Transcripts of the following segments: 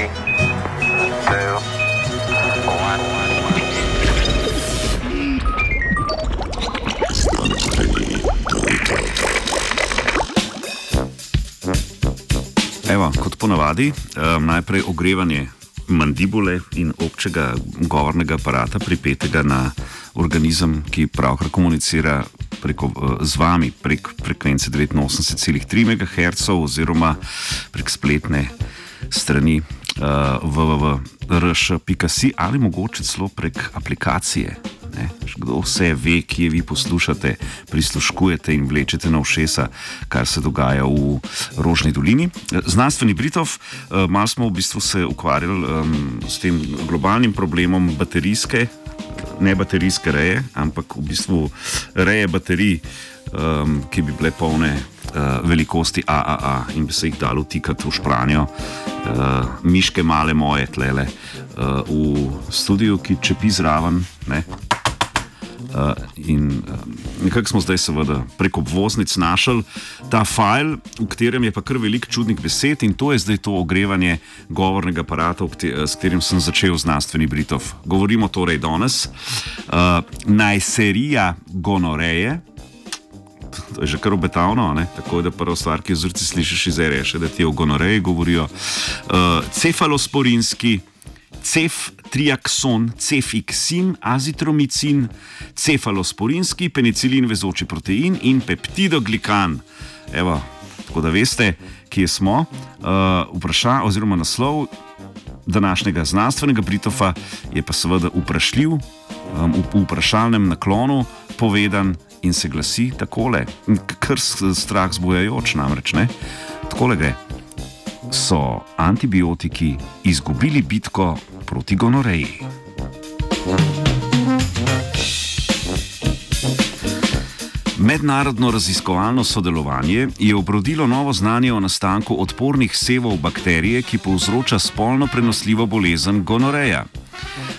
three, two, one. Evo, kot ponavadi, um, najprej ogrevanje mandibule in občega govornega aparata, pripetega na organizem, ki pravkar komunicira preko, uh, z vami prek frekvence 89,3 MHz oziroma prek spletne strani uh, www.rš.si ali mogoče celo prek aplikacije. Ne? Kdo vse ve, kje vi poslušate, prisluškujete in vlečete na ušesa, kar se dogaja v Rožni dolini. Znanstveni Britov, eh, malo smo v bistvu se ukvarjali um, s tem globalnim problemom baterijske, ne baterijske reje, ampak v bistvu reje baterij, um, ki bi bile polne. Uh, velikosti AAA in bi se jih dalo tikati v špranjo, uh, miške male moje tlele uh, v studiu, ki čepi zraven. Ne? Uh, in uh, nekako smo zdaj, seveda, prek obvoznic našli ta file, v katerem je pa kar velik čudnih besed, in to je zdaj to ogrevanje govornega aparata, s katerim sem začel znanstveni Britov. Govorimo torej danes. Uh, Najserija gonoreje. To je že kar obetavno, ne? tako da prva stvar, ki jo zrci slišiš iz REŠ, da ti o gonoreji govorijo. Uh, cefalosporinski, ceftriakson, cefiksin, azitromicin, cefalosporinski, penicilin, vezoči protein in peptidoglikan. Evo, tako da veste, kje smo. Uh, vprašanje oziroma naslov današnjega znanstvenega Britofa je pa seveda vprašljiv, um, v, v vprašalnem naklonu povedan in se glasi takole, kar strah zbujajoč namreč. Ne? Takole gre. So antibiotiki izgubili bitko proti gonoreji? Mednarodno raziskovalno sodelovanje je obrodilo novo znanje o nastanku odpornih sevov bakterije, ki povzroča spolno prenosljivo bolezen gonoreja.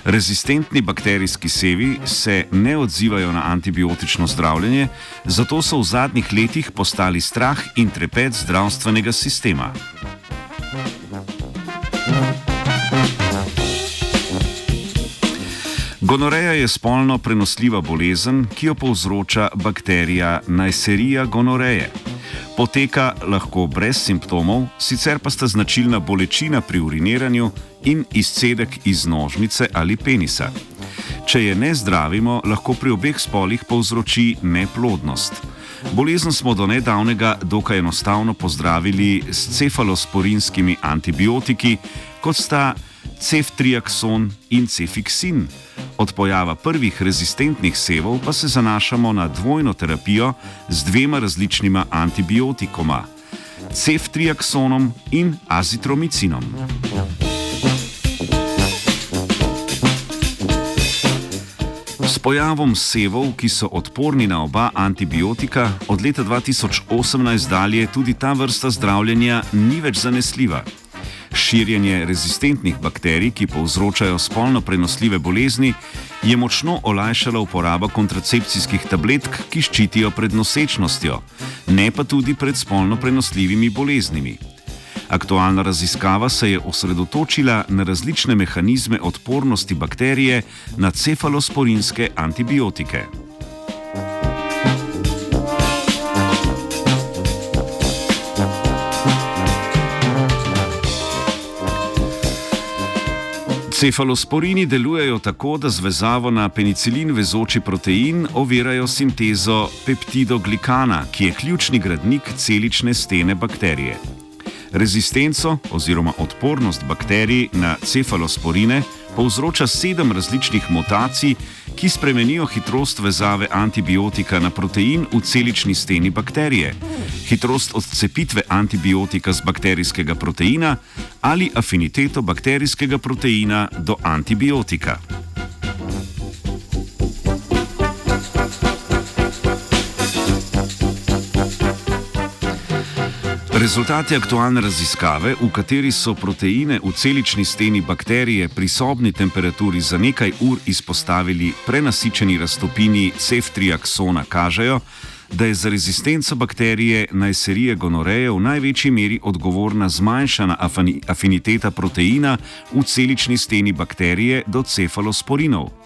Rezistentni bakterijski sevi se ne odzivajo na antibiotično zdravljenje, zato so v zadnjih letih postali strah in trepet zdravstvenega sistema. Gonoreja je spolno prenosljiva bolezen, ki jo povzroča bakterija Neisseria gonoreje. Poteka lahko brez simptomov, sicer pa sta značilna bolečina pri uriniranju in izcedek iz nožnice ali penisa. Če je ne zdravimo, lahko pri obeh spolih povzroči neplodnost. Bolezen smo do nedavnega dokaj enostavno pozdravili s cefalosporinskimi antibiotiki, kot sta ceftriakson in cefiksin. Od pojava prvih rezistentnih sevov pa se zanašamo na dvojno terapijo z dvema različnima antibiotikoma: ceftriaksonom in azitromicinom. S pojavom sevov, ki so odporni na oba antibiotika, od leta 2018 dalje tudi ta vrsta zdravljenja ni več zanesljiva. Širjenje rezistentnih bakterij, ki povzročajo spolno prenosljive bolezni, je močno olajšala uporaba kontracepcijskih tabletk, ki ščitijo pred nosečnostjo, ne pa tudi pred spolno prenosljivimi boleznimi. Aktualna raziskava se je osredotočila na različne mehanizme odpornosti bakterije na cefalosporinske antibiotike. Cefalosporini delujejo tako, da z vezavo na penicilin vezoči protein ovirajo sintezo peptidoglikana, ki je ključni gradnik celične stene bakterije. Rezistenco oziroma odpornost bakterij na cefalosporine povzroča sedem različnih mutacij, ki spremenijo hitrost vezave antibiotika na protein v celični steni bakterije, hitrost odcepitve antibiotika z bakterijskega proteina ali afiniteto bakterijskega proteina do antibiotika. Rezultati aktualne raziskave, v kateri so proteine v celični steni bakterije pri sobni temperaturi za nekaj ur izpostavili prenasičeni raztopini ceftriaksona, kažejo, da je za rezistenco bakterije najserije gonoreje v največji meri odgovorna zmanjšana afiniteta proteina v celični steni bakterije do cefalosporinov.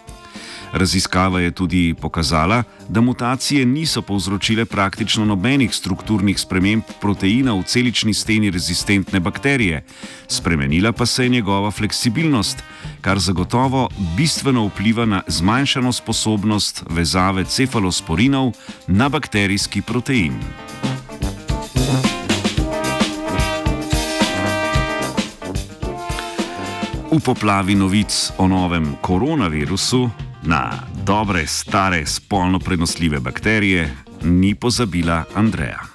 Raziskava je tudi pokazala, da mutacije niso povzročile praktično nobenih strukturnih sprememb proteina v celični steni rezistentne bakterije, spremenila pa se je njegova fleksibilnost, kar zagotovo bistveno vpliva na zmanjšano sposobnost vezave cefalosporinov na bakterijski protein. V poplavi novic o novem koronavirusu Na dobre, stare, spolno prenosljive bakterije ni pozabila Andreja.